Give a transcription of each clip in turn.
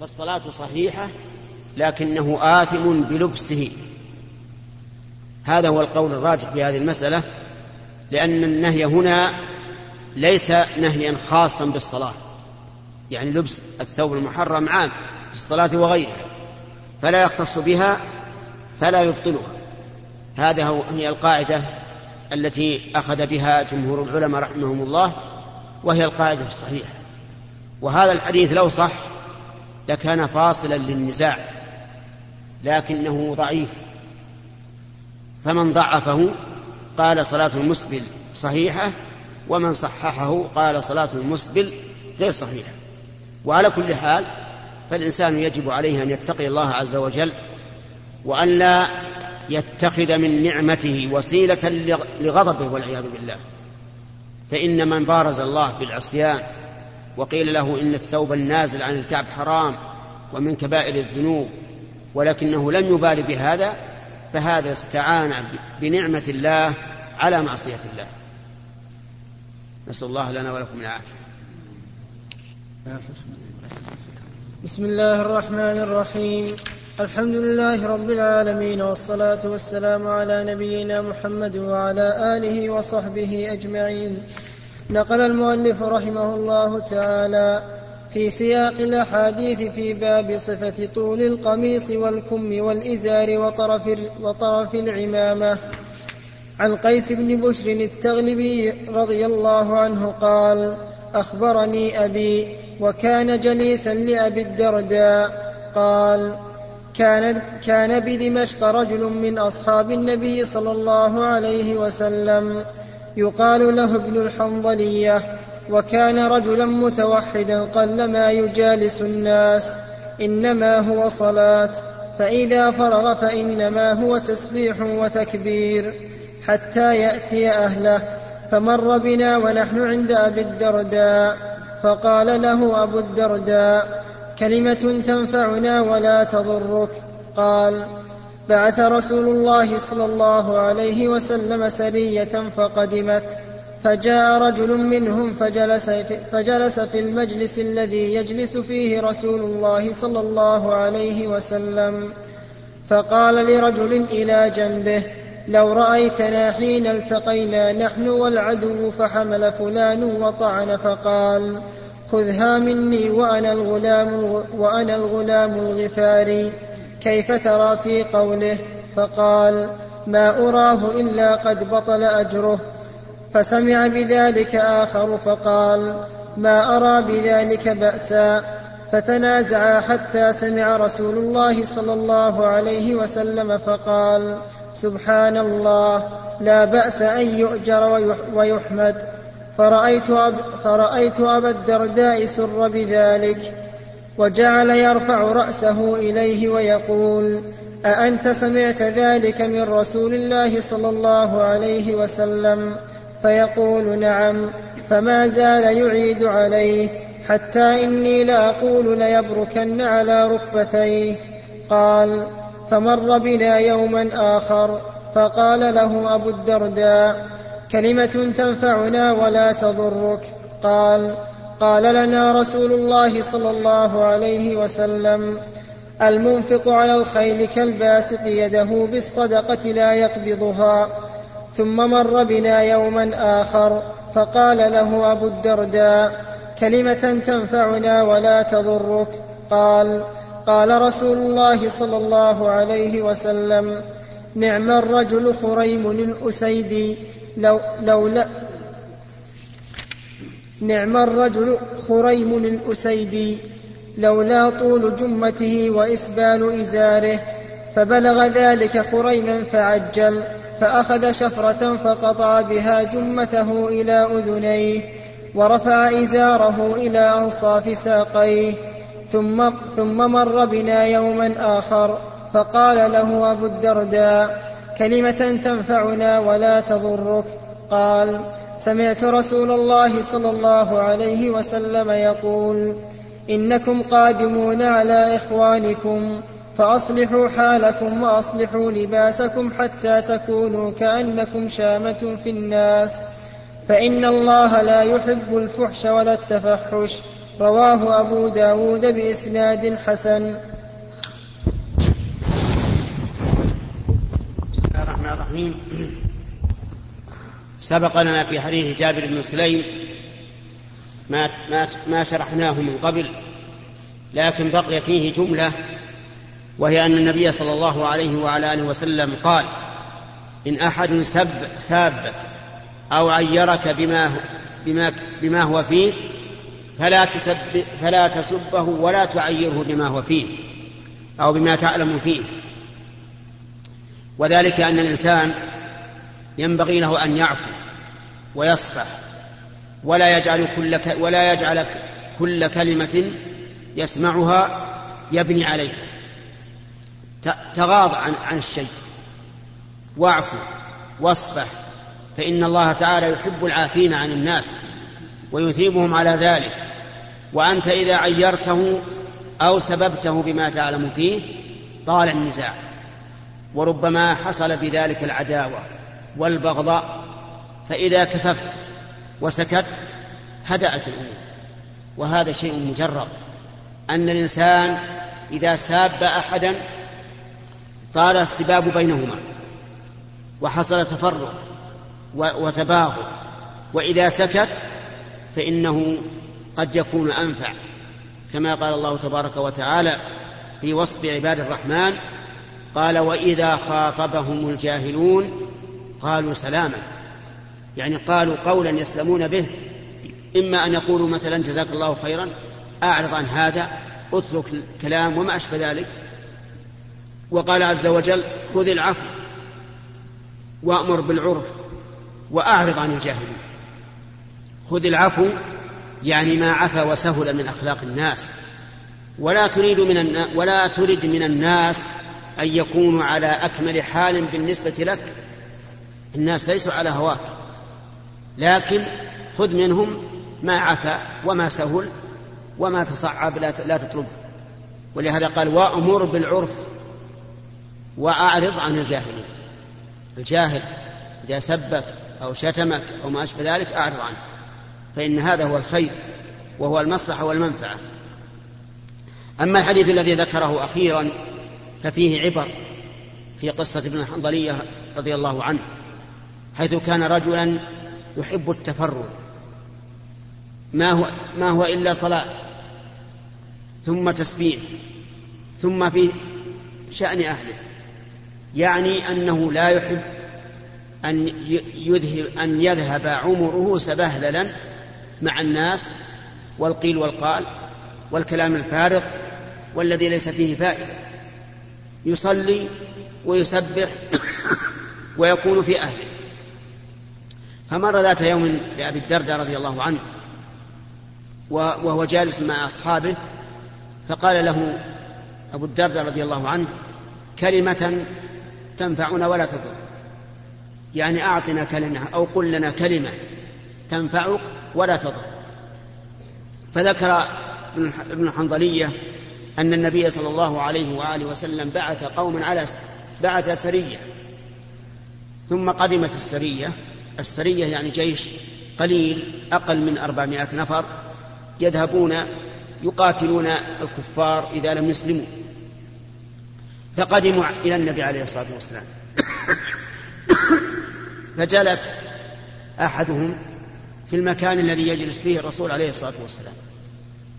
فالصلاة صحيحة لكنه آثم بلبسه. هذا هو القول الراجح في هذه المسألة لأن النهي هنا ليس نهيا خاصا بالصلاة. يعني لبس الثوب المحرم عام في الصلاة وغيرها فلا يختص بها فلا يبطلها. هذا هي القاعدة التي أخذ بها جمهور العلماء رحمهم الله وهي القاعدة الصحيحة. وهذا الحديث لو صح لكان فاصلا للنزاع لكنه ضعيف. فمن ضعفه قال صلاة المسبل صحيحة ومن صححه قال صلاة المسبل غير صحيحة. وعلى كل حال فالإنسان يجب عليه أن يتقي الله عز وجل وأن لا يتخذ من نعمته وسيلة لغضبه والعياذ بالله. فإن من بارز الله بالعصيان وقيل له إن الثوب النازل عن الكعب حرام ومن كبائر الذنوب ولكنه لم يبال بهذا فهذا استعان بنعمة الله على معصية الله. نسأل الله لنا ولكم العافية. بسم الله الرحمن الرحيم. الحمد لله رب العالمين والصلاة والسلام على نبينا محمد وعلى آله وصحبه أجمعين. نقل المؤلف رحمه الله تعالى في سياق الأحاديث في باب صفة طول القميص والكم والإزار وطرف, وطرف العمامة. عن قيس بن بشر التغلبي رضي الله عنه قال أخبرني أبي وكان جليسا لأبي الدرداء. قال كان, كان بدمشق رجل من أصحاب النبي صلى الله عليه وسلم يقال له ابن الحنظلية وكان رجلا متوحدا قلما يجالس الناس إنما هو صلاة فإذا فرغ فإنما هو تسبيح وتكبير حتى يأتي أهله فمر بنا ونحن عند أبي الدرداء فقال له أبو الدرداء كلمة تنفعنا ولا تضرك؟ قال بعث رسول الله صلى الله عليه وسلم سرية فقدمت فجاء رجل منهم فجلس في, فجلس في المجلس الذي يجلس فيه رسول الله صلى الله عليه وسلم. فقال لرجل إلى جنبه لو رأيتنا حين التقينا نحن والعدو فحمل فلان وطعن فقال خذها مني وأنا الغلام وأنا الغلام الغفاري. كيف ترى في قوله؟ فقال ما أراه إلا قد بطل أجره. فسمع بذلك آخر فقال ما أرى بذلك بأسا. فتنازعا حتى سمع رسول الله صلى الله عليه وسلم فقال سبحان الله لا بأس أن يؤجر ويحمد. فرأيت, أب فرأيت أبا الدرداء سر بذلك. وجعل يرفع رأسه إليه ويقول أأنت سمعت ذلك من رسول الله صلى الله عليه وسلم؟ فيقول نعم. فما زال يعيد عليه حتى إني لأقول ليبركن على ركبتيه. قال فمر بنا يوما آخر فقال له أبو الدرداء كلمة تنفعنا ولا تضرك. قال قال لنا رسول الله صلى الله عليه وسلم المنفق على الخيل كالباسط يده بالصدقة لا يقبضها ثم مر بنا يوما آخر فقال له أبو الدرداء كلمة تنفعنا ولا تضرك؟ قال قال رسول الله صلى الله عليه وسلم نعم الرجل خريم الأسيدي لو لولا نعم الرجل خريم الأسيدي لولا طول جمته وإسبال إزاره فبلغ ذلك خريما فعجل فأخذ شفرة فقطع بها جمته إلى أذنيه ورفع إزاره إلى أنصاف ساقيه ثم, ثم مر بنا يوما آخر فقال له أبو الدرداء كلمة تنفعنا ولا تضرك؟ قال سمعت رسول الله صلى الله عليه وسلم يقول إنكم قادمون على إخوانكم فأصلحوا حالكم وأصلحوا لباسكم حتى تكونوا كأنكم شامة في الناس. فإن الله لا يحب الفحش ولا التفحش. رواه أبو داود بإسناد حسن. بسم الله الرحمن الرحيم. سبق لنا في حديث جابر بن سليم ما ما ما شرحناه من قبل لكن بقي فيه جملة وهي أن النبي صلى الله عليه وعلى آله وسلم قال إن أحد سب سابك أو عيرك بما بما بما هو فيه فلا تسب فلا تسبه ولا تعيره بما هو فيه أو بما تعلم فيه. وذلك أن الإنسان ينبغي له أن يعفو ويصفح ولا يجعل كل ولا يجعل كل كلمة يسمعها يبني عليها. تغاض عن عن الشيء. واعفو واصفح فإن الله تعالى يحب العافين عن الناس ويثيبهم على ذلك. وأنت إذا عيرته أو سببته بما تعلم فيه طال النزاع. وربما حصل بذلك العداوة. والبغضاء فإذا كففت وسكت هدأت الأمور. وهذا شيء مجرب. أن الإنسان إذا ساب أحدا طال السباب بينهما وحصل تفرق وتباغض. وإذا سكت فإنه قد يكون أنفع. كما قال الله تبارك وتعالى في وصف عباد الرحمن قال وإذا خاطبهم الجاهلون قالوا سلاما. يعني قالوا قولا يسلمون به. إما أن يقولوا مثلا جزاك الله خيرا أعرض عن هذا أترك الكلام وما أشبه ذلك. وقال عز وجل خذ العفو وأمر بالعرف وأعرض عن الجاهلين خذ العفو يعني ما عفا وسهل من أخلاق الناس. ولا تريد من الناس ولا ترد من الناس أن يكونوا على أكمل حال بالنسبة لك الناس ليسوا على هواك لكن خذ منهم ما عفا وما سهل وما تصعب لا تطلبه ولهذا قال وأمر بالعرف وأعرض عن الجاهلين. الجاهل إذا سبك أو شتمك أو ما أشبه ذلك أعرض عنه فإن هذا هو الخير وهو المصلحة والمنفعة. أما الحديث الذي ذكره أخيرا ففيه عبر في قصة ابن الحنظلية رضي الله عنه. حيث كان رجلا يحب التفرد. ما هو ما هو إلا صلاة ثم تسبيح ثم في شأن أهله. يعني أنه لا يحب أن يذهب أن يذهب عمره سبهللا مع الناس والقيل والقال والكلام الفارغ والذي ليس فيه فائدة. يصلي ويسبح ويكون في أهله. فمر ذات يوم لأبي الدرداء رضي الله عنه وهو جالس مع أصحابه فقال له أبو الدرداء رضي الله عنه كلمة تنفعنا ولا تضر. يعني أعطنا كلمة أو قل لنا كلمة تنفعك ولا تضر. فذكر ابن الحنظلية أن النبي صلى الله عليه وآله وسلم بعث قوما على بعث سرية ثم قدمت السرية السرية يعني جيش قليل أقل من أربعمائة نفر يذهبون يقاتلون الكفار إذا لم يسلموا. فقدموا إلى النبي عليه الصلاة والسلام. فجلس أحدهم في المكان الذي يجلس فيه الرسول عليه الصلاة والسلام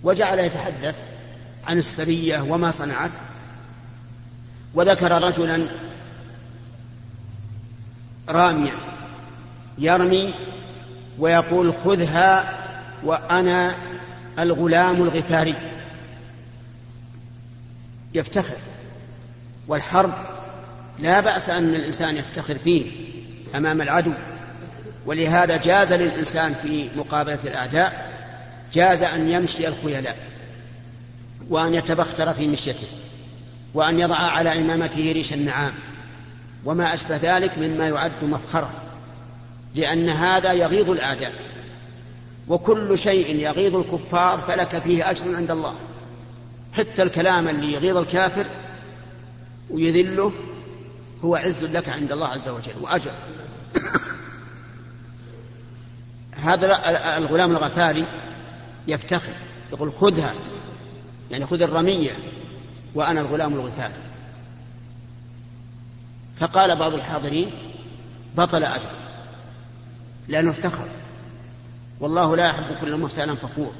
وجعل يتحدث عن السرية وما صنعت وذكر رجلا راميا يرمي ويقول خذها وأنا الغلام الغفاري. يفتخر. والحرب لا بأس أن الإنسان يفتخر فيه أمام العدو. ولهذا جاز للإنسان في مقابلة الأعداء جاز أن يمشي الخيلاء وأن يتبختر في مشيته وأن يضع على إمامته ريش النعام. وما أشبه ذلك مما يعد مفخرة. لأن هذا يغيظ الأعداء وكل شيء يغيظ الكفار فلك فيه أجر عند الله. حتى الكلام اللي يغيظ الكافر ويذله هو عز لك عند الله عز وجل وأجر. هذا الغلام الغفاري يفتخر يقول خذها يعني خذ الرمية وأنا الغلام الغثار فقال بعض الحاضرين بطل أجر لأنه افتخر. والله لا يحب كل مختال فخور.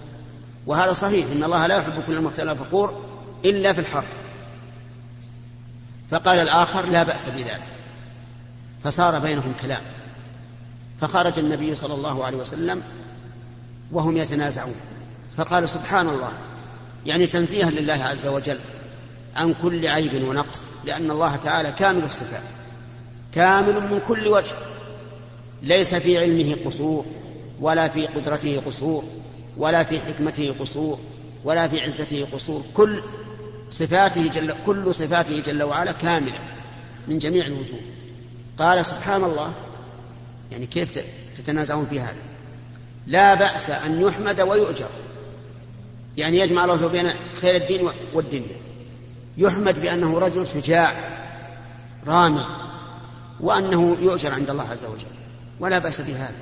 وهذا صحيح إن الله لا يحب كل مختال فخور إلا في الحرب فقال الآخر لا بأس بذلك. فصار بينهم كلام. فخرج النبي صلى الله عليه وسلم وهم يتنازعون. فقال سبحان الله. يعني تنزيها لله عز وجل عن كل عيب ونقص لأن الله تعالى كامل الصفات. كامل من كل وجه. ليس في علمه قصور ولا في قدرته قصور ولا في حكمته قصور ولا في عزته قصور. كل صفاته جل كل صفاته جل وعلا كاملة من جميع الوجوه. قال سبحان الله يعني كيف تتنازعون في هذا؟ لا بأس أن يحمد ويؤجر. يعني يجمع الله بين خير الدين والدنيا. يحمد بأنه رجل شجاع رامي وأنه يؤجر عند الله عز وجل. ولا بأس بهذا.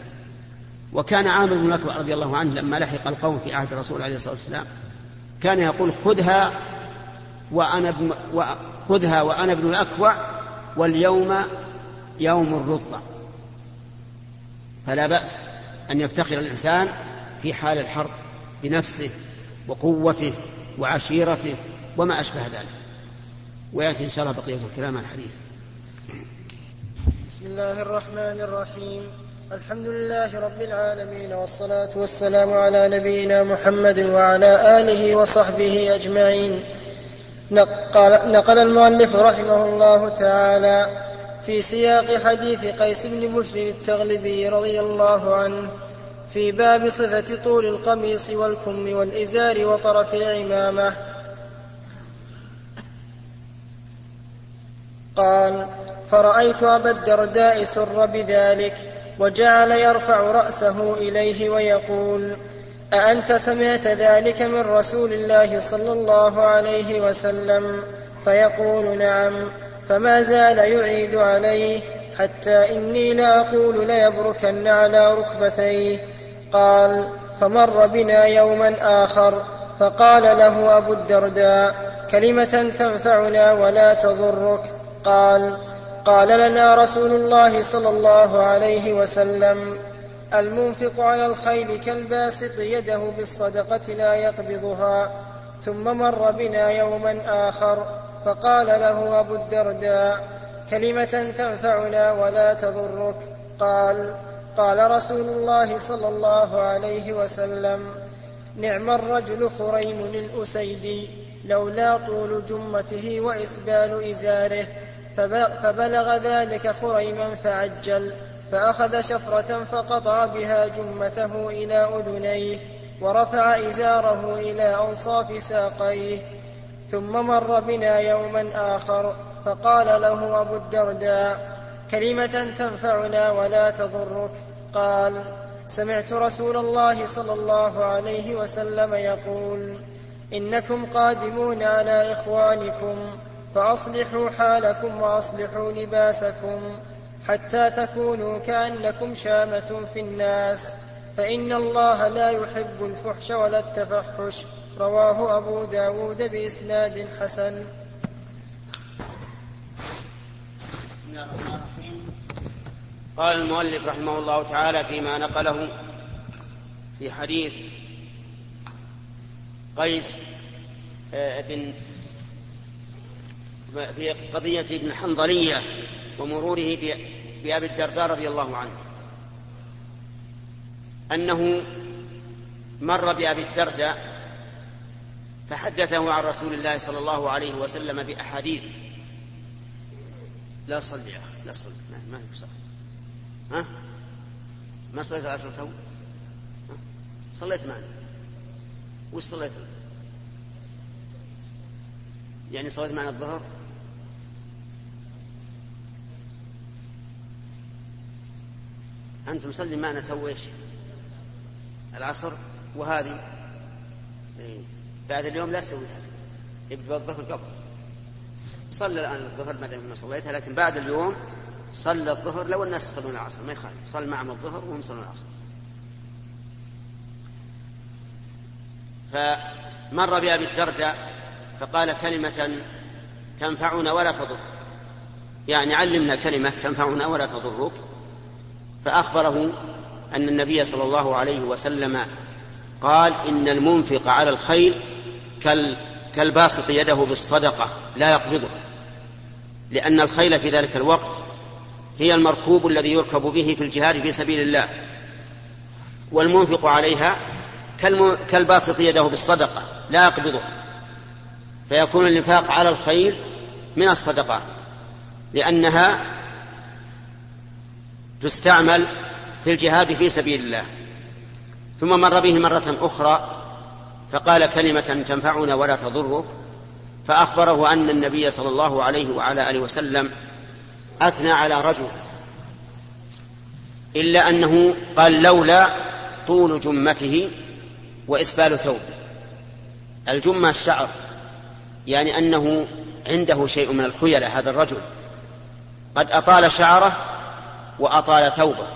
وكان عامر بن الأكوع رضي الله عنه لما لحق القوم في عهد الرسول عليه الصلاة والسلام كان يقول خذها وأنا ابن خذها وأنا ابن الأكوع واليوم يوم الرضع فلا بأس أن يفتخر الإنسان في حال الحرب بنفسه وقوته وعشيرته وما أشبه ذلك. ويأتي إن شاء الله بقية الكلام عن الحديث. بسم الله الرحمن الرحيم. الحمد لله رب العالمين والصلاة والسلام على نبينا محمد وعلى آله وصحبه أجمعين. نقل, نقل المؤلف رحمه الله تعالى في سياق حديث قيس بن بشر التغلبي رضي الله عنه في باب صفة طول القميص والكم والإزار وطرف العمامة قال فرأيت أبا الدرداء سر بذلك وجعل يرفع رأسه إليه ويقول أأنت سمعت ذلك من رسول الله صلى الله عليه وسلم؟ فيقول نعم فما زال يعيد عليه حتى إني لأقول ليبركن على ركبتيه. قال فمر بنا يوما آخر فقال له أبو الدرداء كلمة تنفعنا ولا تضرك؟ قال قال لنا رسول الله صلى الله عليه وسلم المنفق على الخيل كالباسط يده بالصدقة لا يقبضها ثم مر بنا يوما آخر فقال له أبو الدرداء كلمة تنفعنا ولا تضرك؟ قال قال رسول الله صلى الله عليه وسلم نعم الرجل خريم الأسيدي لولا طول جمته وإسبال إزاره فبلغ ذلك خريما فعجل فأخذ شفرة فقطع بها جمته إلى أذنيه ورفع إزاره إلى أنصاف ساقيه ثم مر بنا يوما آخر فقال له أبو الدرداء كلمة تنفعنا ولا تضرك. قال سمعت رسول الله صلى الله عليه وسلم يقول إنكم قادمون على إخوانكم فأصلحوا حالكم وأصلحوا لباسكم حتى تكونوا كأنكم شامة في الناس. فإن الله لا يحب الفحش ولا التفحش. رواه أبو داود بإسناد حسن. قال المؤلف رحمه الله تعالى فيما نقله في حديث قيس آه، بن في قضية ابن حنظلية ومروره بأبي الدرداء رضي الله عنه. أنه مر بأبي الدرداء فحدثه عن رسول الله صلى الله عليه وسلم بأحاديث. لا صل يا أخي لا صل ما, في صلاة ها؟ ما صليت العصر تو؟ صليت معنا وش صليت؟ يعني صليت معنا الظهر؟ أنت مصلي معنا تو إيش؟ العصر وهذه. إيه. بعد اليوم لا تسوي يبدو الظهر قبل. صلى الآن الظهر ما دام ما صليتها لكن بعد اليوم صلى الظهر لو الناس يصلون العصر ما يخالف. صل معهم الظهر وهم يصلون العصر. فمر بأبي الدرداء فقال كلمة تنفعنا ولا تضر يعني علمنا كلمة تنفعنا ولا تضرك. فأخبره أن النبي صلى الله عليه وسلم قال إن المنفق على الخير كالباسط يده بالصدقة لا يقبضه لأن الخيل في ذلك الوقت هي المركوب الذي يركب به في الجهاد في سبيل الله والمنفق عليها كالباسط يده بالصدقة لا يقبضه فيكون الإنفاق على الخيل من الصدقات لأنها تستعمل في الجهاد في سبيل الله. ثم مر به مرة أخرى فقال كلمة تنفعنا ولا تضرك فأخبره أن النبي صلى الله عليه وعلى آله وسلم أثنى على رجل إلا أنه قال لولا طول جمته وإسبال ثوبه الجمة الشعر يعني أنه عنده شيء من الخيلة هذا الرجل. قد أطال شعره وأطال ثوبه.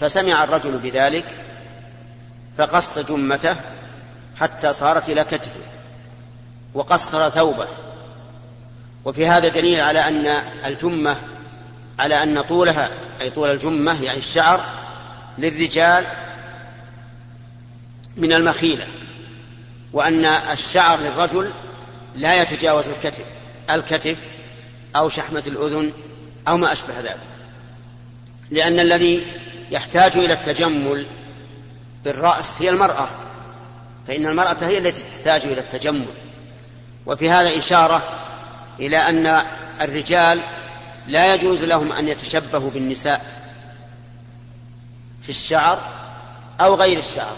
فسمع الرجل بذلك فقص جمته حتى صارت إلى كتفه وقصر ثوبه. وفي هذا دليل على أن الجمة على أن طولها أي طول الجمة يعني الشعر للرجال من المخيلة وأن الشعر للرجل لا يتجاوز الكتف الكتف أو شحمة الأذن أو ما أشبه ذلك. لأن الذي يحتاج إلى التجمل بالرأس هي المرأة فإن المرأة هي التي تحتاج إلى التجمل. وفي هذا إشارة إلى أن الرجال لا يجوز لهم أن يتشبهوا بالنساء في الشعر أو غير الشعر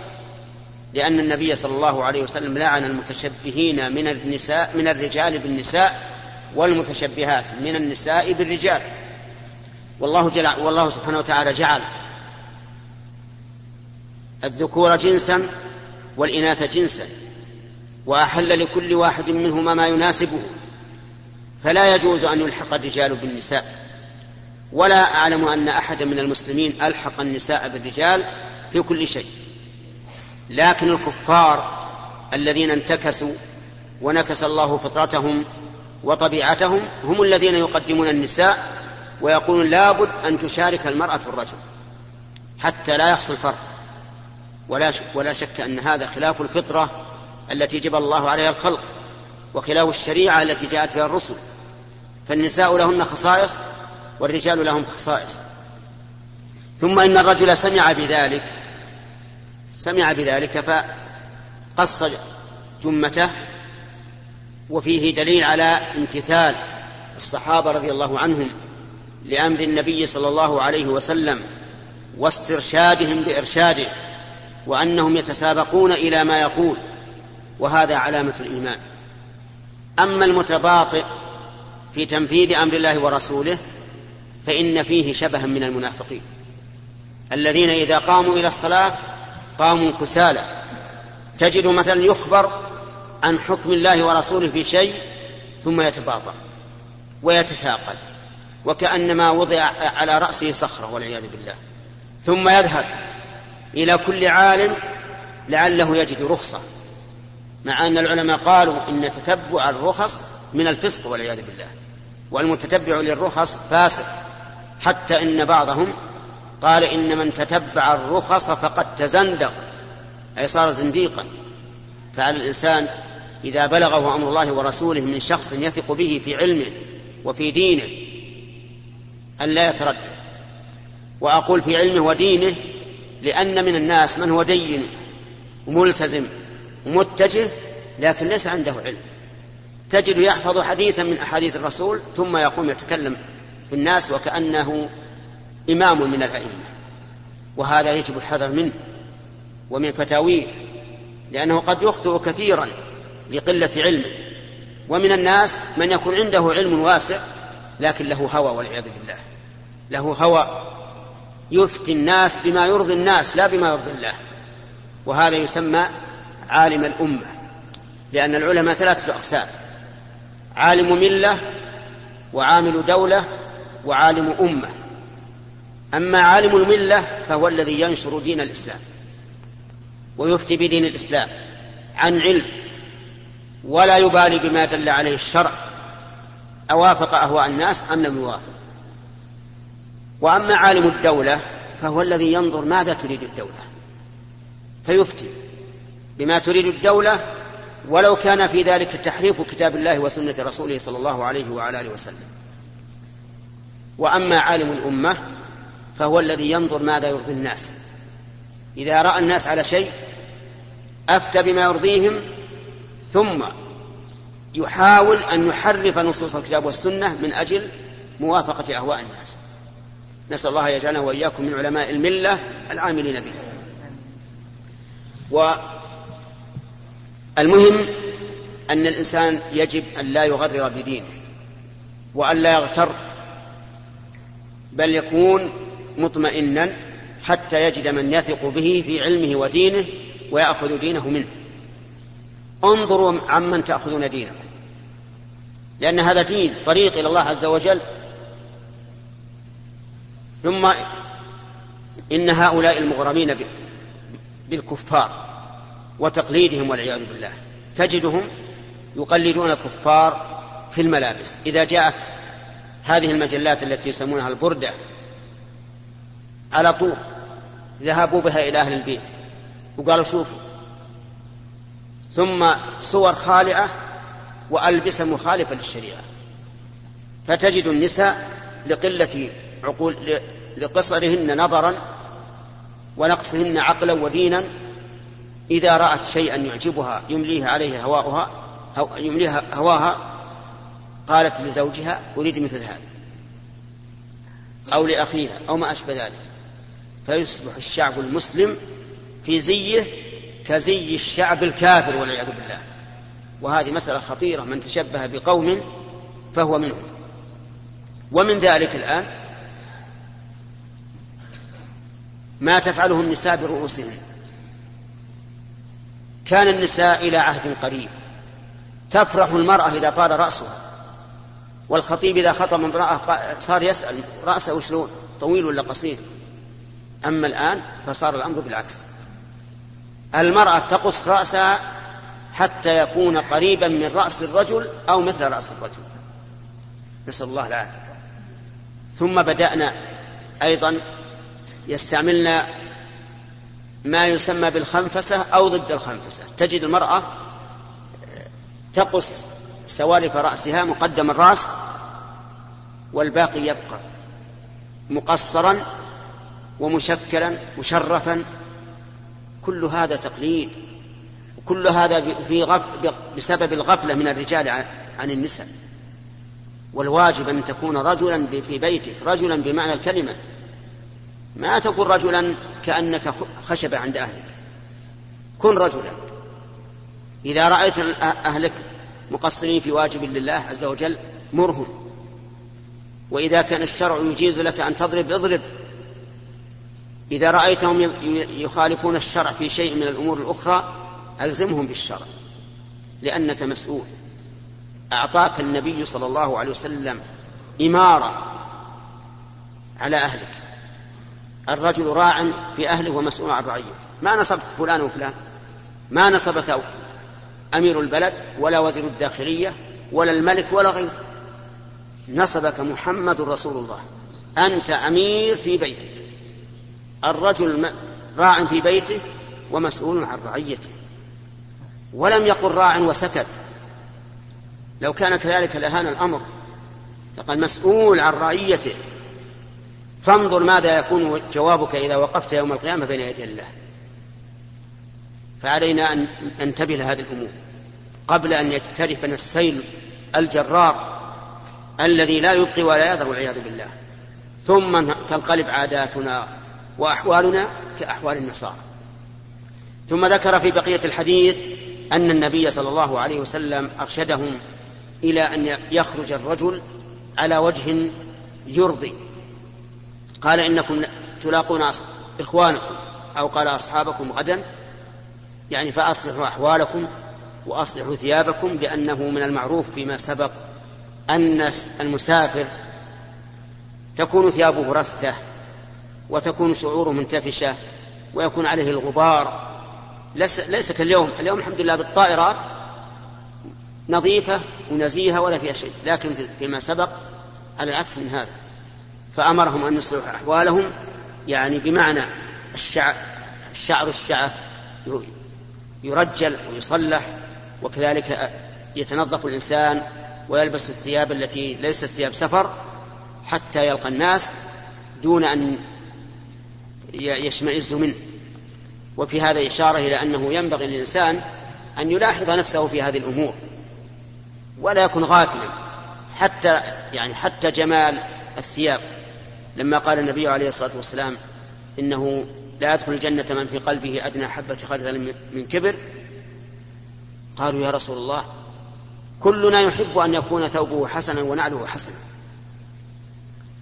لأن النبي صلى الله عليه وسلم لعن المتشبهين من النساء من الرجال بالنساء والمتشبهات من النساء بالرجال. والله جل والله سبحانه وتعالى جعل الذكور جنسا والإناث جنسا وأحل لكل واحد منهما ما يناسبه فلا يجوز أن يلحق الرجال بالنساء. ولا أعلم أن أحدا من المسلمين ألحق النساء بالرجال في كل شيء. لكن الكفار الذين انتكسوا ونكس الله فطرتهم وطبيعتهم هم الذين يقدمون النساء ويقولون لابد أن تشارك المرأة الرجل حتى لا يحصل فرق. ولا ولا شك أن هذا خلاف الفطرة التي جبل الله عليها الخلق وخلاف الشريعة التي جاءت بها الرسل. فالنساء لهن خصائص والرجال لهم خصائص. ثم إن الرجل سمع بذلك سمع بذلك فقص جمته وفيه دليل على امتثال الصحابة رضي الله عنهم. لأمر النبي صلى الله عليه وسلم واسترشادهم بإرشاده وأنهم يتسابقون إلى ما يقول وهذا علامة الإيمان. أما المتباطئ في تنفيذ أمر الله ورسوله فإن فيه شبها من المنافقين. الذين إذا قاموا إلى الصلاة قاموا كسالى. تجد مثلا يخبر عن حكم الله ورسوله في شيء ثم يتباطأ ويتثاقل. وكأنما وضع على رأسه صخرة والعياذ بالله. ثم يذهب إلى كل عالم لعله يجد رخصة مع أن العلماء قالوا إن تتبع الرخص من الفسق والعياذ بالله والمتتبع للرخص فاسق حتى إن بعضهم قال إن من تتبع الرخص فقد تزندق أي صار زنديقا. فعلى الإنسان إذا بلغه أمر الله ورسوله من شخص يثق به في علمه وفي دينه أن لا يتردد وأقول في علمه ودينه لأن من الناس من هو دين وملتزم ومتجه لكن ليس عنده علم. تجد يحفظ حديثا من أحاديث الرسول ثم يقوم يتكلم في الناس وكأنه إمام من الأئمة. وهذا يجب الحذر منه ومن فتاويه لأنه قد يخطئ كثيرا لقلة علمه. ومن الناس من يكون عنده علم واسع لكن له هوى والعياذ بالله. له هوى يفتي الناس بما يرضي الناس لا بما يرضي الله. وهذا يسمى عالم الأمة لأن العلماء ثلاثة أقسام عالم ملة وعامل دولة وعالم أمة. أما عالم الملة فهو الذي ينشر دين الإسلام ويفتي بدين الإسلام عن علم ولا يبالي بما دل عليه الشرع. أوافق أهواء الناس أم لم يوافق. وأما عالم الدولة فهو الذي ينظر ماذا تريد الدولة. فيفتي بما تريد الدولة ولو كان في ذلك تحريف كتاب الله وسنة رسوله صلى الله عليه وعلى آله وسلم. وأما عالم الأمة فهو الذي ينظر ماذا يرضي الناس. إذا رأى الناس على شيء أفتى بما يرضيهم ثم يحاول أن يحرف نصوص الكتاب والسنة من أجل موافقة أهواء الناس. نسأل الله يجعلنا وإياكم من علماء الملة العاملين بها والمهم أن الإنسان يجب أن لا يغرر بدينه وأن لا يغتر بل يكون مطمئنا حتى يجد من يثق به في علمه ودينه ويأخذ دينه منه. انظروا عمن تأخذون دينكم. لأن هذا دين طريق إلى الله عز وجل. ثم إن هؤلاء المغرمين بالكفار وتقليدهم والعياذ بالله. تجدهم يقلدون الكفار في الملابس. إذا جاءت هذه المجلات التي يسمونها البردة على طول ذهبوا بها إلى أهل البيت وقالوا شوفوا ثم صور خالعة وألبسة مخالفة للشريعة. فتجد النساء لقلة عقول لقصرهن نظرا ونقصهن عقلا ودينا. إذا رأت شيئا يعجبها يمليه عليه هواؤها يمليها هواها قالت لزوجها أريد مثل هذا أو لأخيها أو ما أشبه ذلك. فيصبح الشعب المسلم في زيه كزي الشعب الكافر والعياذ بالله. وهذه مسألة خطيرة من تشبه بقوم فهو منهم. ومن ذلك الآن ما تفعله النساء برؤوسهن. كان النساء إلى عهد قريب. تفرح المرأة إذا طال رأسها. والخطيب إذا خطب امرأة صار يسأل رأسه شلون طويل ولا قصير؟ أما الآن فصار الأمر بالعكس. المرأة تقص رأسها حتى يكون قريبا من رأس الرجل أو مثل رأس الرجل. نسأل الله العافية. ثم بدأنا أيضا يستعملنا ما يسمى بالخنفسة أو ضد الخنفسة. تجد المرأة تقص سوالف رأسها مقدم الرأس والباقي يبقى مقصرا ومشكلا مشرفا كل هذا تقليد وكل هذا في غف بسبب الغفلة من الرجال عن النساء. والواجب أن تكون رجلا في بيتك رجلا بمعنى الكلمة. ما تكون رجلا كأنك خشبة عند أهلك. كن رجلا. إذا رأيت أهلك مقصرين في واجب لله عز وجل مرهم. وإذا كان الشرع يجيز لك أن تضرب اضرب. إذا رأيتهم يخالفون الشرع في شيء من الأمور الأخرى ألزمهم بالشرع لأنك مسؤول. أعطاك النبي صلى الله عليه وسلم إمارة على أهلك. الرجل راع في أهله ومسؤول عن رعيته. ما نصبك فلان وفلان. ما نصبك أمير البلد ولا وزير الداخلية ولا الملك ولا غيره. نصبك محمد رسول الله. أنت أمير في بيتك. الرجل راع في بيته ومسؤول عن رعيته. ولم يقل راع وسكت. لو كان كذلك لهان الأمر. لقد مسؤول عن رعيته. فانظر ماذا يكون جوابك إذا وقفت يوم القيامة بين يدي الله. فعلينا أن ننتبه لهذه الأمور. قبل أن يجترفنا السيل الجرار الذي لا يبقي ولا يذر والعياذ بالله. ثم تنقلب عاداتنا وأحوالنا كأحوال النصارى. ثم ذكر في بقية الحديث أن النبي صلى الله عليه وسلم أرشدهم إلى أن يخرج الرجل على وجه يرضي. قال إنكم تلاقون إخوانكم أو قال أصحابكم غدا. يعني فأصلحوا أحوالكم وأصلحوا ثيابكم لأنه من المعروف فيما سبق أن المسافر تكون ثيابه رثة وتكون شعوره منتفشة ويكون عليه الغبار. ليس, ليس كاليوم اليوم الحمد لله بالطائرات نظيفة ونزيهة ولا فيها شيء لكن فيما سبق على العكس من هذا. فأمرهم أن يصلحوا أحوالهم يعني بمعنى الشعر, الشعر الشعث يرجل ويصلح وكذلك يتنظف الإنسان ويلبس الثياب التي ليست ثياب سفر حتى يلقى الناس دون أن يشمئز منه. وفي هذا إشارة إلى أنه ينبغي للإنسان أن يلاحظ نفسه في هذه الأمور ولا يكون غافلا حتى يعني حتى جمال الثياب. لما قال النبي عليه الصلاة والسلام إنه لا يدخل الجنة من في قلبه أدنى حبة خردل من كبر قالوا يا رسول الله كلنا يحب أن يكون ثوبه حسنا ونعله حسنا.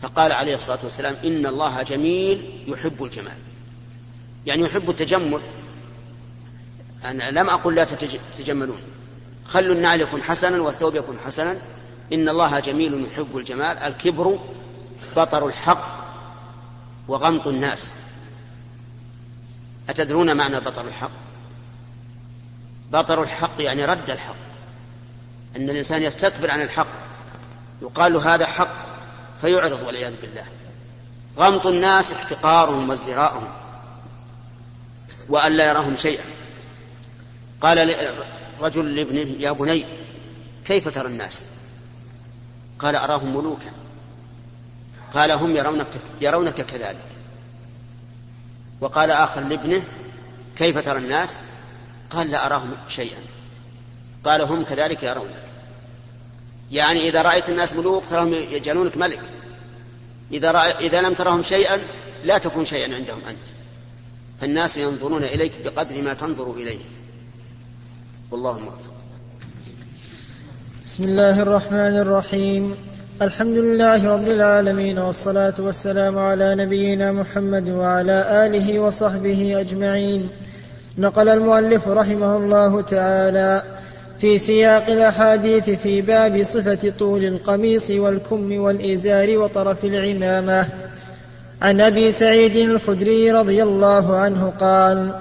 فقال عليه الصلاة والسلام إن الله جميل يحب الجمال. يعني يحب التجمل. أنا لم أقل لا تتجملون. خلوا النعل يكون حسنا والثوب يكون حسنا. إن الله جميل يحب الجمال. الكبر بطر الحق وغمط الناس. أتدرون معنى بطر الحق؟ بطر الحق يعني رد الحق. أن الإنسان يستكبر عن الحق. يقال هذا حق. فيعرض والعياذ بالله. غمط الناس احتقارهم وازدراءهم وأن لا يراهم شيئا. قال رجل لابنه يا بني كيف ترى الناس؟ قال أراهم ملوكا. قال هم يرونك, يرونك كذلك. وقال آخر لابنه كيف ترى الناس؟ قال لا أراهم شيئا. قال هم كذلك يرونك. يعني إذا رأيت الناس ملوك تراهم يجعلونك ملك. إذا, إذا لم ترهم شيئا لا تكون شيئا عندهم أنت. فالناس ينظرون إليك بقدر ما تنظر إليه. والله موفق. بسم الله الرحمن الرحيم. الحمد لله رب العالمين والصلاة والسلام على نبينا محمد وعلى آله وصحبه أجمعين. نقل المؤلف رحمه الله تعالى في سياق الأحاديث في باب صفة طول القميص والكم والإزار وطرف العمامة. عن أبي سعيد الخدري رضي الله عنه قال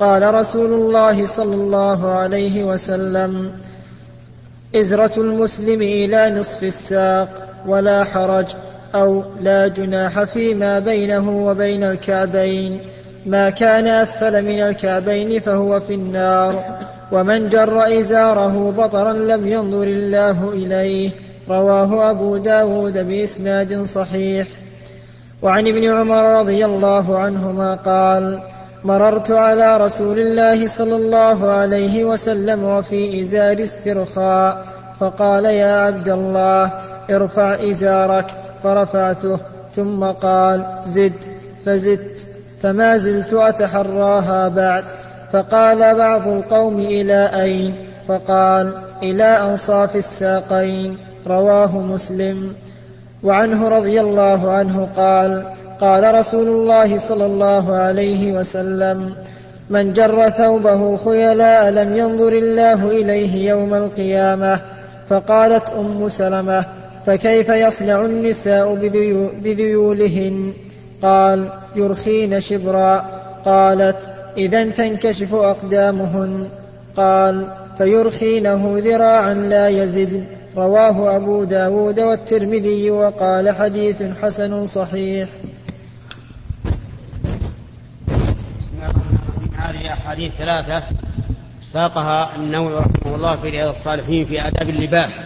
قال رسول الله صلى الله عليه وسلم إزرة المسلم إلى نصف الساق ولا حرج أو لا جناح فيما بينه وبين الكعبين. ما كان أسفل من الكعبين فهو في النار. ومن جر إزاره بطرا لم ينظر الله إليه. رواه أبو داود بإسناد صحيح. وعن ابن عمر رضي الله عنهما قال مررت على رسول الله صلى الله عليه وسلم وفي إزار استرخاء فقال يا عبد الله ارفع إزارك. فرفعته ثم قال زد. فزدت. فما زلت أتحراها بعد. فقال بعض القوم إلى أين؟ فقال إلى أنصاف الساقين رواه مسلم. وعنه رضي الله عنه قال قال رسول الله صلى الله عليه وسلم من جر ثوبه خيلاء لم ينظر الله إليه يوم القيامة. فقالت أم سلمة فكيف يصنع النساء بذيولهن؟ قال يرخين شبرا. قالت إذا تنكشف أقدامهن. قال فيرخينه ذراعا لا يزد. رواه أبو داود والترمذي وقال حديث حسن صحيح. هذه أحاديث ثلاثة ساقها النووي رحمه الله في رياض الصالحين في آداب اللباس.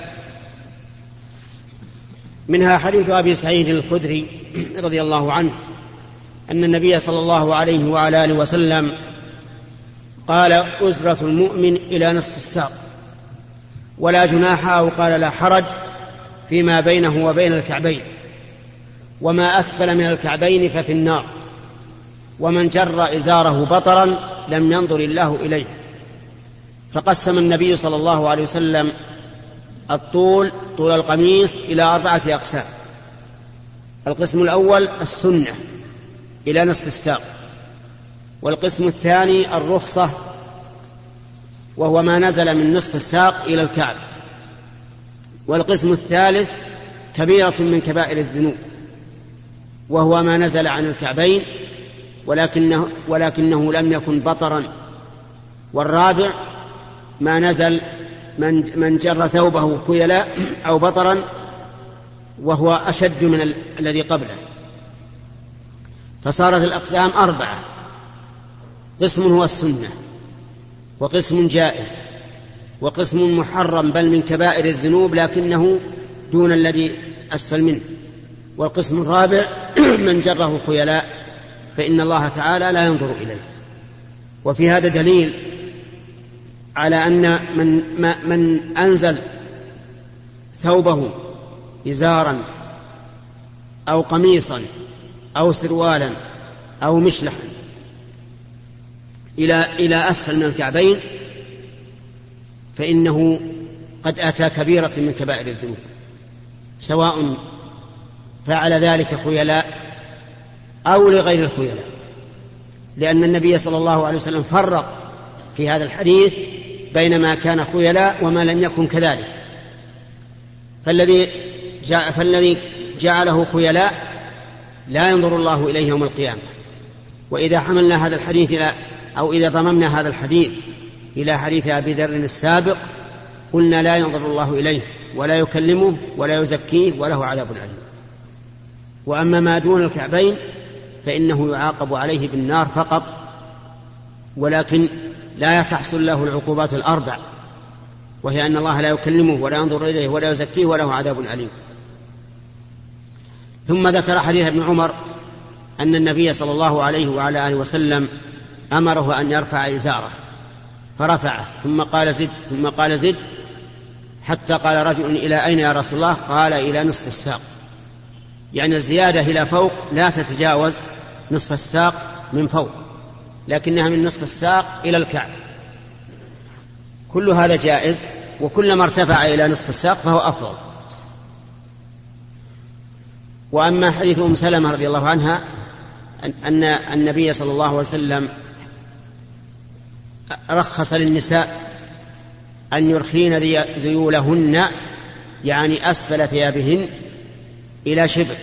منها حديث أبي سعيد الخدري رضي الله عنه أن النبي صلى الله عليه وعلى آله وسلم قال أزرة المؤمن إلى نصف الساق ولا جناح أو قال لا حرج فيما بينه وبين الكعبين وما أسفل من الكعبين ففي النار ومن جر إزاره بطرا لم ينظر الله إليه. فقسم النبي صلى الله عليه وسلم الطول طول القميص إلى أربعة أقسام القسم الأول السنة. إلى نصف الساق. والقسم الثاني الرخصة وهو ما نزل من نصف الساق إلى الكعب. والقسم الثالث كبيرة من كبائر الذنوب وهو ما نزل عن الكعبين ولكنه, ولكنه لم يكن بطرا. والرابع ما نزل من من جر ثوبه خيلاء أو بطرا وهو أشد من ال... الذي قبله. فصارت الأقسام أربعة. قسم هو السنة وقسم جائز وقسم محرم بل من كبائر الذنوب لكنه دون الذي أسفل منه. والقسم الرابع من جره خيلاء فإن الله تعالى لا ينظر إليه. وفي هذا دليل على أن من, من أنزل ثوبه إزارا أو قميصا أو سروالا أو مشلحا. إلى إلى أسفل من الكعبين فإنه قد أتى كبيرة من كبائر الذنوب. سواء فعل ذلك خيلاء أو لغير الخيلاء. لأن النبي صلى الله عليه وسلم فرق في هذا الحديث بين ما كان خيلاء وما لم يكن كذلك. فالذي جعله خيلاء لا ينظر الله إليه يوم القيامة. وإذا حملنا هذا الحديث إلى أو إذا ضممنا هذا الحديث إلى حديث أبي ذر السابق قلنا لا ينظر الله إليه ولا يكلمه ولا يزكيه وله عذاب أليم. وأما ما دون الكعبين فإنه يعاقب عليه بالنار فقط ولكن لا تحصل له العقوبات الأربع وهي أن الله لا يكلمه ولا ينظر إليه ولا يزكيه وله عذاب أليم. ثم ذكر حديث ابن عمر أن النبي صلى الله عليه وعلى آله وسلم أمره أن يرفع إزاره فرفعه ثم قال زد ثم قال زد حتى قال رجل إلى أين يا رسول الله؟ قال إلى نصف الساق. يعني الزيادة إلى فوق لا تتجاوز نصف الساق من فوق لكنها من نصف الساق إلى الكعب. كل هذا جائز وكلما ارتفع إلى نصف الساق فهو أفضل. وأما حديث أم سلمة رضي الله عنها أن النبي صلى الله عليه وسلم رخص للنساء أن يرخين ذيولهن يعني أسفل ثيابهن إلى شبر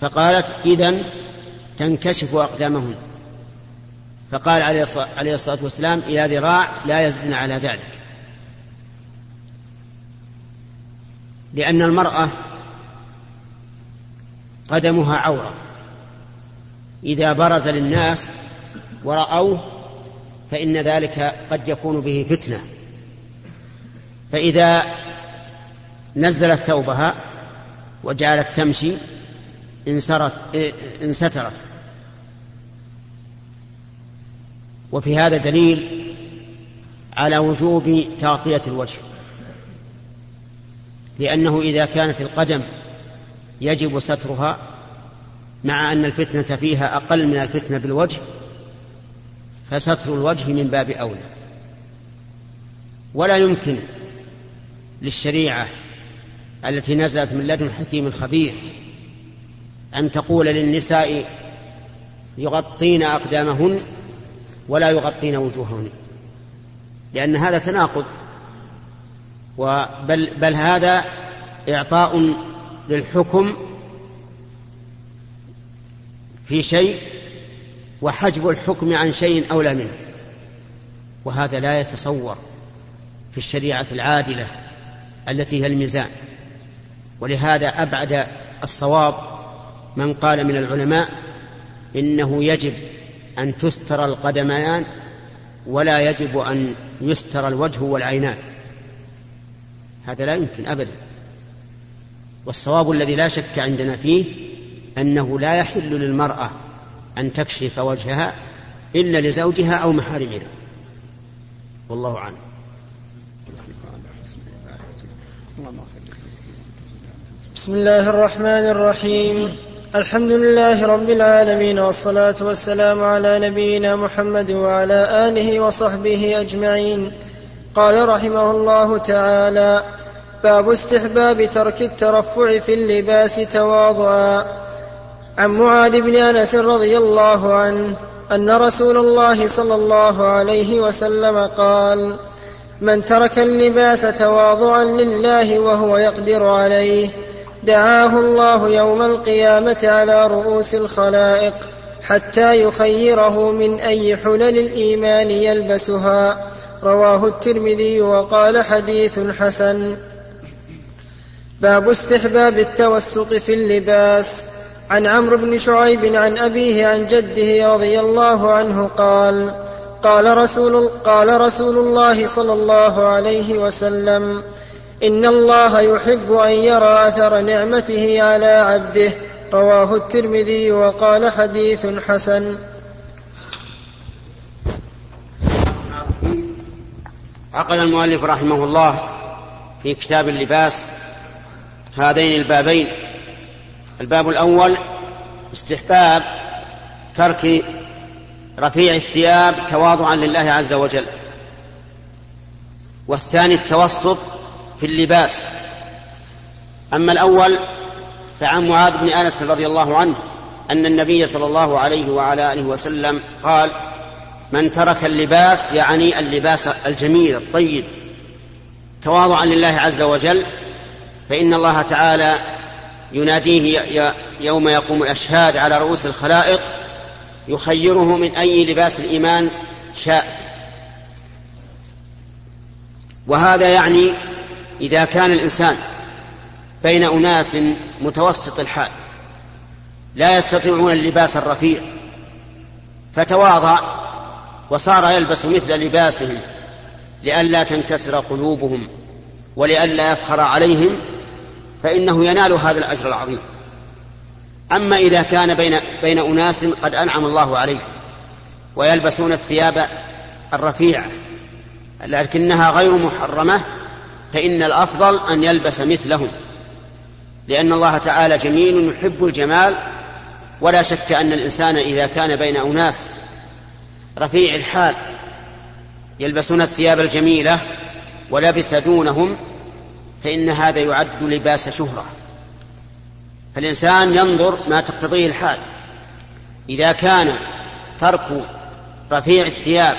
فقالت إذا تنكشف أقدامهن. فقال عليه الصلاة والسلام إلى ذراع لا يزدن على ذلك. لأن المرأة قدمها عورة. إذا برز للناس ورأوه فإن ذلك قد يكون به فتنة. فإذا نزلت ثوبها وجعلت تمشي انسرت انسترت وفي هذا دليل على وجوب تغطية الوجه. لأنه إذا كانت القدم يجب سترها مع أن الفتنة فيها أقل من الفتنة بالوجه فستر الوجه من باب أولى. ولا يمكن للشريعة التي نزلت من لدن حكيم خبير أن تقول للنساء يغطين أقدامهن ولا يغطين وجوههن لأن هذا تناقض. بل, بل هذا إعطاء للحكم في شيء وحجب الحكم عن شيء أولى منه وهذا لا يتصور في الشريعة العادلة التي هي الميزان. ولهذا أبعد الصواب من قال من العلماء إنه يجب أن تستر القدمان ولا يجب أن يستر الوجه والعينان. هذا لا يمكن أبدا. والصواب الذي لا شك عندنا فيه أنه لا يحل للمرأة أن تكشف وجهها إلا لزوجها أو محارمها. والله أعلم. بسم الله الرحمن الرحيم. الحمد لله رب العالمين والصلاة والسلام على نبينا محمد وعلى آله وصحبه أجمعين. قال رحمه الله تعالى باب استحباب ترك الترفع في اللباس تواضعا. عن معاذ بن أنس رضي الله عنه أن رسول الله صلى الله عليه وسلم قال من ترك اللباس تواضعا لله وهو يقدر عليه دعاه الله يوم القيامة على رؤوس الخلائق حتى يخيره من أي حلل الإيمان يلبسها رواه الترمذي وقال حديث حسن. باب استحباب التوسط في اللباس. عن عمرو بن شعيب عن أبيه عن جده رضي الله عنه قال قال رسول, قال رسول الله صلى الله عليه وسلم إن الله يحب أن يرى أثر نعمته على عبده. رواه الترمذي وقال حديث حسن. عقد المؤلف رحمه الله في كتاب اللباس هذين البابين. الباب الأول استحباب ترك رفيع الثياب تواضعا لله عز وجل. والثاني التوسط في اللباس. أما الأول فعن معاذ بن أنس رضي الله عنه أن النبي صلى الله عليه وعلى آله وسلم قال من ترك اللباس يعني اللباس الجميل الطيب تواضعا لله عز وجل فإن الله تعالى يناديه يوم يقوم الأشهاد على رؤوس الخلائق يخيره من أي لباس الإيمان شاء. وهذا يعني إذا كان الإنسان بين أناس متوسط الحال لا يستطيعون اللباس الرفيع فتواضع وصار يلبس مثل لباسهم لئلا تنكسر قلوبهم ولئلا يفخر عليهم فإنه ينال هذا الأجر العظيم. أما إذا كان بين بين أناس قد أنعم الله عليهم ويلبسون الثياب الرفيعة لكنها غير محرمة فإن الأفضل أن يلبس مثلهم لأن الله تعالى جميل يحب الجمال. ولا شك أن الإنسان إذا كان بين أناس رفيع الحال يلبسون الثياب الجميلة ولبس دونهم فإن هذا يعد لباس شهرة. فالإنسان ينظر ما تقتضيه الحال. إذا كان ترك رفيع الثياب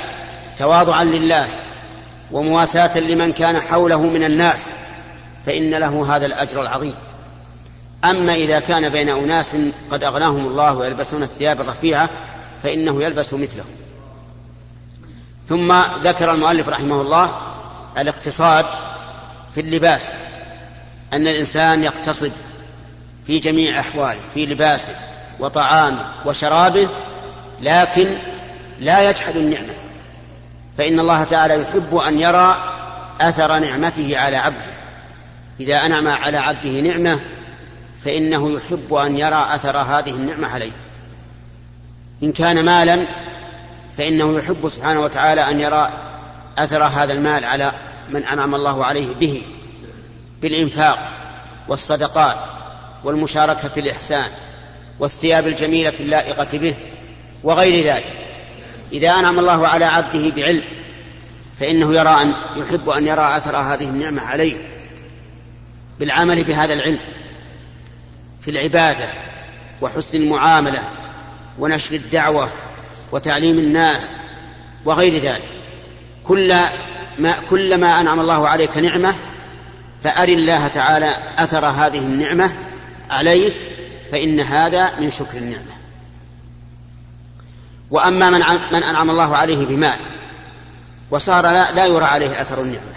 تواضعا لله ومواساة لمن كان حوله من الناس فإن له هذا الأجر العظيم. أما إذا كان بين أناس قد أغناهم الله ويلبسون الثياب الرفيعة فإنه يلبس مثلهم ثم ذكر المؤلف رحمه الله الاقتصاد في اللباس أن الإنسان يقتصد في جميع أحواله في لباسه وطعامه وشرابه لكن لا يجحد النعمة. فإن الله تعالى يحب أن يرى أثر نعمته على عبده. إذا أنعم على عبده نعمة فإنه يحب أن يرى أثر هذه النعمة عليه. إن كان مالا فإنه يحب سبحانه وتعالى أن يرى أثر هذا المال على من أنعم الله عليه به بالإنفاق والصدقات والمشاركة في الإحسان والثياب الجميلة اللائقة به وغير ذلك. إذا أنعم الله على عبده بعلم فإنه يرى أن يحب أن يرى أثر هذه النعمة عليه بالعمل بهذا العلم في العبادة وحسن المعاملة ونشر الدعوة وتعليم الناس وغير ذلك. كل ما كلما أنعم الله عليك نعمة فأر الله تعالى أثر هذه النعمة عليك فإن هذا من شكر النعمة. وأما من من أنعم الله عليه بمال وصار لا, لا يرى عليه أثر النعمة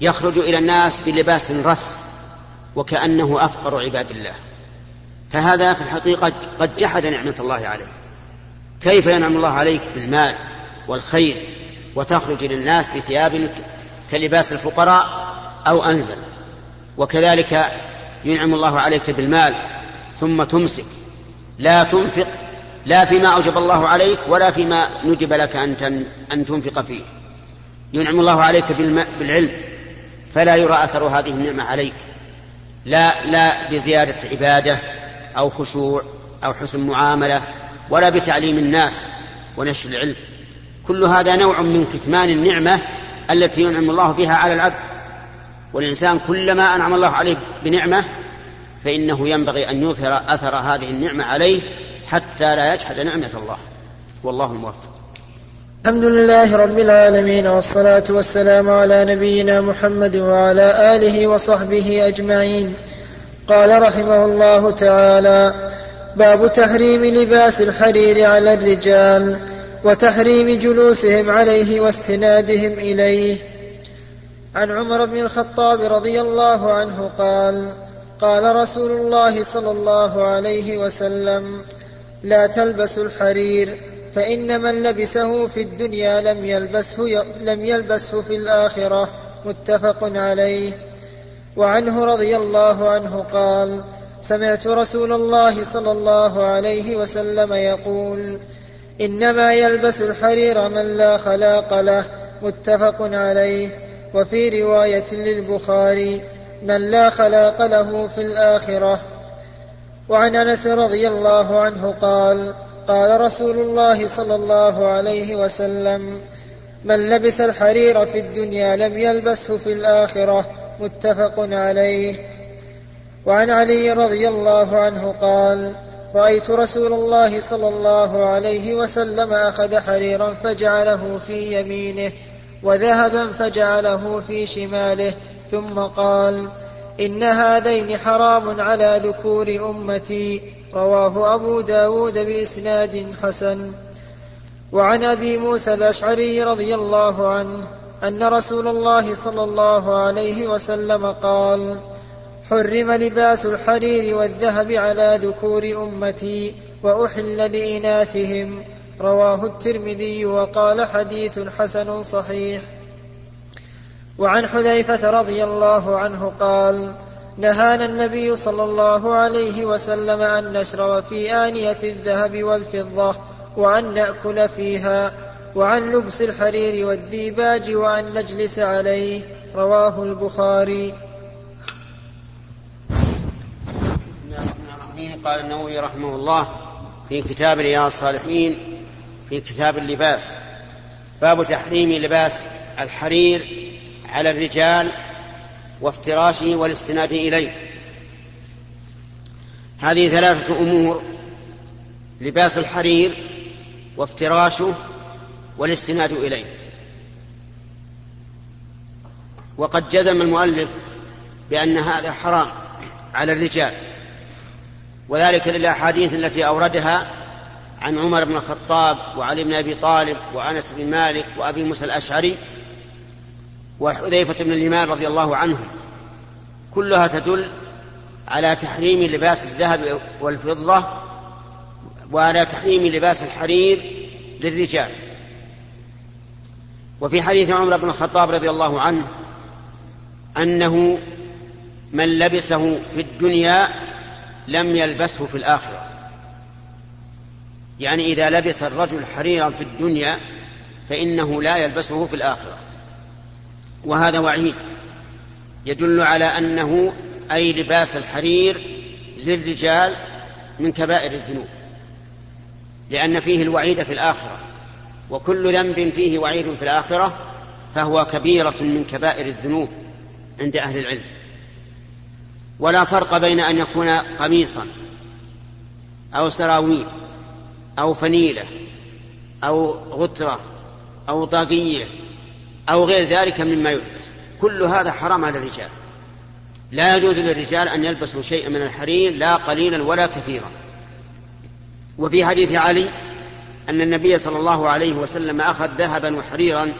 يخرج إلى الناس بلباس رث وكأنه أفقر عباد الله. فهذا في الحقيقة قد جحد نعمة الله عليه. كيف ينعم الله عليك بالمال والخير؟ وتخرج للناس بثياب كلباس الفقراء أو أنزل. وكذلك ينعم الله عليك بالمال ثم تمسك. لا تنفق لا فيما أوجب الله عليك ولا فيما ندب لك أن أن تنفق فيه. ينعم الله عليك بالعلم فلا يرى أثر هذه النعمة عليك. لا لا بزيادة عبادة أو خشوع أو حسن معاملة ولا بتعليم الناس ونشر العلم. كل هذا نوع من كتمان النعمة التي ينعم الله بها على العبد. والإنسان كلما أنعم الله عليه بنعمة فإنه ينبغي أن يظهر أثر هذه النعمة عليه حتى لا يجحد نعمة الله. والله الموفق. الحمد لله رب العالمين والصلاة والسلام على نبينا محمد وعلى آله وصحبه أجمعين. قال رحمه الله تعالى باب تحريم لباس الحرير على الرجال. وتحريم جلوسهم عليه واستنادهم إليه. عن عمر بن الخطاب رضي الله عنه قال قال رسول الله صلى الله عليه وسلم لا تلبسوا الحرير فإن من لبسه في الدنيا لم يلبسه لم يلبسه في الآخرة. متفق عليه. وعنه رضي الله عنه قال سمعت رسول الله صلى الله عليه وسلم يقول إنما يلبس الحرير من لا خلاق له متفق عليه. وفي رواية للبخاري من لا خلاق له في الآخرة. وعن أنس رضي الله عنه قال قال رسول الله صلى الله عليه وسلم من لبس الحرير في الدنيا لم يلبسه في الآخرة. متفق عليه. وعن علي رضي الله عنه قال رأيت رسول الله صلى الله عليه وسلم أخذ حريرا فجعله في يمينه وذهبا فجعله في شماله ثم قال إن هذين حرام على ذكور أمتي. رواه أبو داود بإسناد حسن. وعن أبي موسى الأشعري رضي الله عنه أن رسول الله صلى الله عليه وسلم قال حرم لباس الحرير والذهب على ذكور أمتي وأحل لإناثهم. رواه الترمذي وقال حديث حسن صحيح. وعن حذيفة رضي الله عنه قال نهانا النبي صلى الله عليه وسلم أن نشرب في آنية الذهب والفضة وأن نأكل فيها وعن لبس الحرير والديباج وأن نجلس عليه. رواه البخاري. قال النووي رحمه الله في كتاب رياض الصالحين في كتاب اللباس. باب تحريم لباس الحرير على الرجال وافتراشه والاستناد إليه. هذه ثلاثة أمور. لباس الحرير وافتراشه والاستناد إليه. وقد جزم المؤلف بأن هذا حرام على الرجال. وذلك للأحاديث التي أوردها عن عمر بن الخطاب وعلي بن أبي طالب وأنس بن مالك وأبي موسى الأشعري وحذيفة بن اليمان رضي الله عنهم. كلها تدل على تحريم لباس الذهب والفضة وعلى تحريم لباس الحرير للرجال. وفي حديث عمر بن الخطاب رضي الله عنه أنه من لبسه في الدنيا لم يلبسه في الآخرة. يعني إذا لبس الرجل حريرا في الدنيا فإنه لا يلبسه في الآخرة. وهذا وعيد يدل على أنه أي لباس الحرير للرجال من كبائر الذنوب لأن فيه الوعيد في الآخرة وكل ذنب فيه وعيد في الآخرة فهو كبيرة من كبائر الذنوب عند أهل العلم. ولا فرق بين أن يكون قميصا أو سراويل أو فنيلة أو غترة أو طاقية أو غير ذلك مما يلبس. كل هذا حرام على الرجال. لا يجوز للرجال أن يلبسوا شيئا من الحرير لا قليلا ولا كثيرا. وفي حديث علي أن النبي صلى الله عليه وسلم أخذ ذهبا وحريرا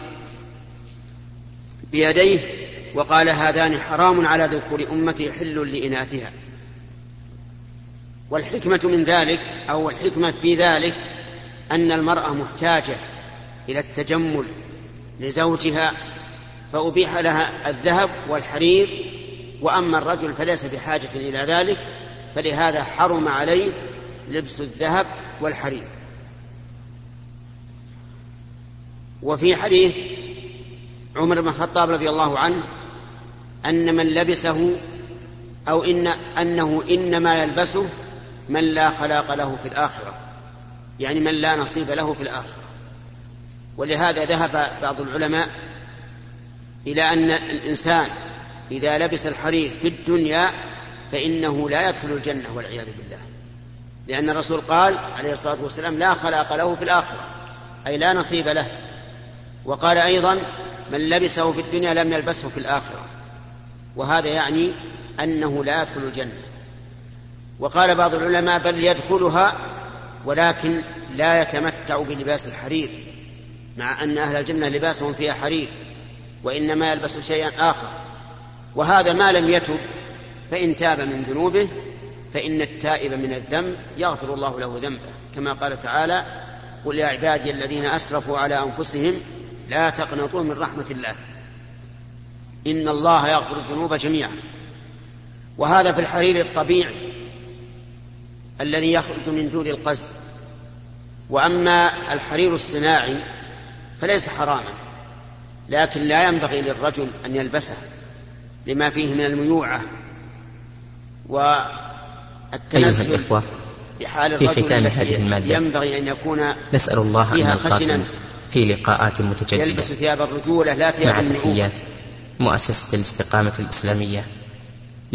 بيديه وقال هذان حرام على ذكور أمتي حل لإناثها. والحكمة من ذلك أو الحكمة في ذلك أن المرأة محتاجة إلى التجمل لزوجها فأبيح لها الذهب والحرير وأما الرجل فليس بحاجة إلى ذلك فلهذا حرم عليه لبس الذهب والحرير. وفي حديث عمر بن الخطاب رضي الله عنه أن من لبسه أو إن أنه إنما يلبسه من لا خلاق له في الآخرة. يعني من لا نصيب له في الآخرة. ولهذا ذهب بعض العلماء إلى أن الإنسان إذا لبس الحرير في الدنيا فإنه لا يدخل الجنة والعياذ بالله. لأن الرسول قال عليه الصلاة والسلام لا خلاق له في الآخرة أي لا نصيب له. وقال أيضا من لبسه في الدنيا لم يلبسه في الآخرة. وهذا يعني أنه لا يدخل الجنة. وقال بعض العلماء بل يدخلها ولكن لا يتمتع بلباس الحرير مع أن أهل الجنة لباسهم فيها حرير وإنما يلبس شيئا آخر. وهذا ما لم يتب فإن تاب من ذنوبه فإن التائب من الذنب يغفر الله له ذنبه. كما قال تعالى قل يا عبادي الذين أسرفوا على أنفسهم لا تقنطوا من رحمة الله. إن الله يغفر الذنوب جميعا. وهذا في الحرير الطبيعي الذي يخرج من دون القز وأما الحرير الصناعي فليس حراما لكن لا ينبغي للرجل أن يلبسه لما فيه من الميوعة والتنزل أيها الإخوة بحال في ختام هذه المادة ينبغي أن يكون نسأل الله أن خشنا نلقاكم في لقاءات متجددة. يلبس ثياب الرجولة لا ثياب مع النعوم تحيات. مؤسسة الاستقامة الإسلامية.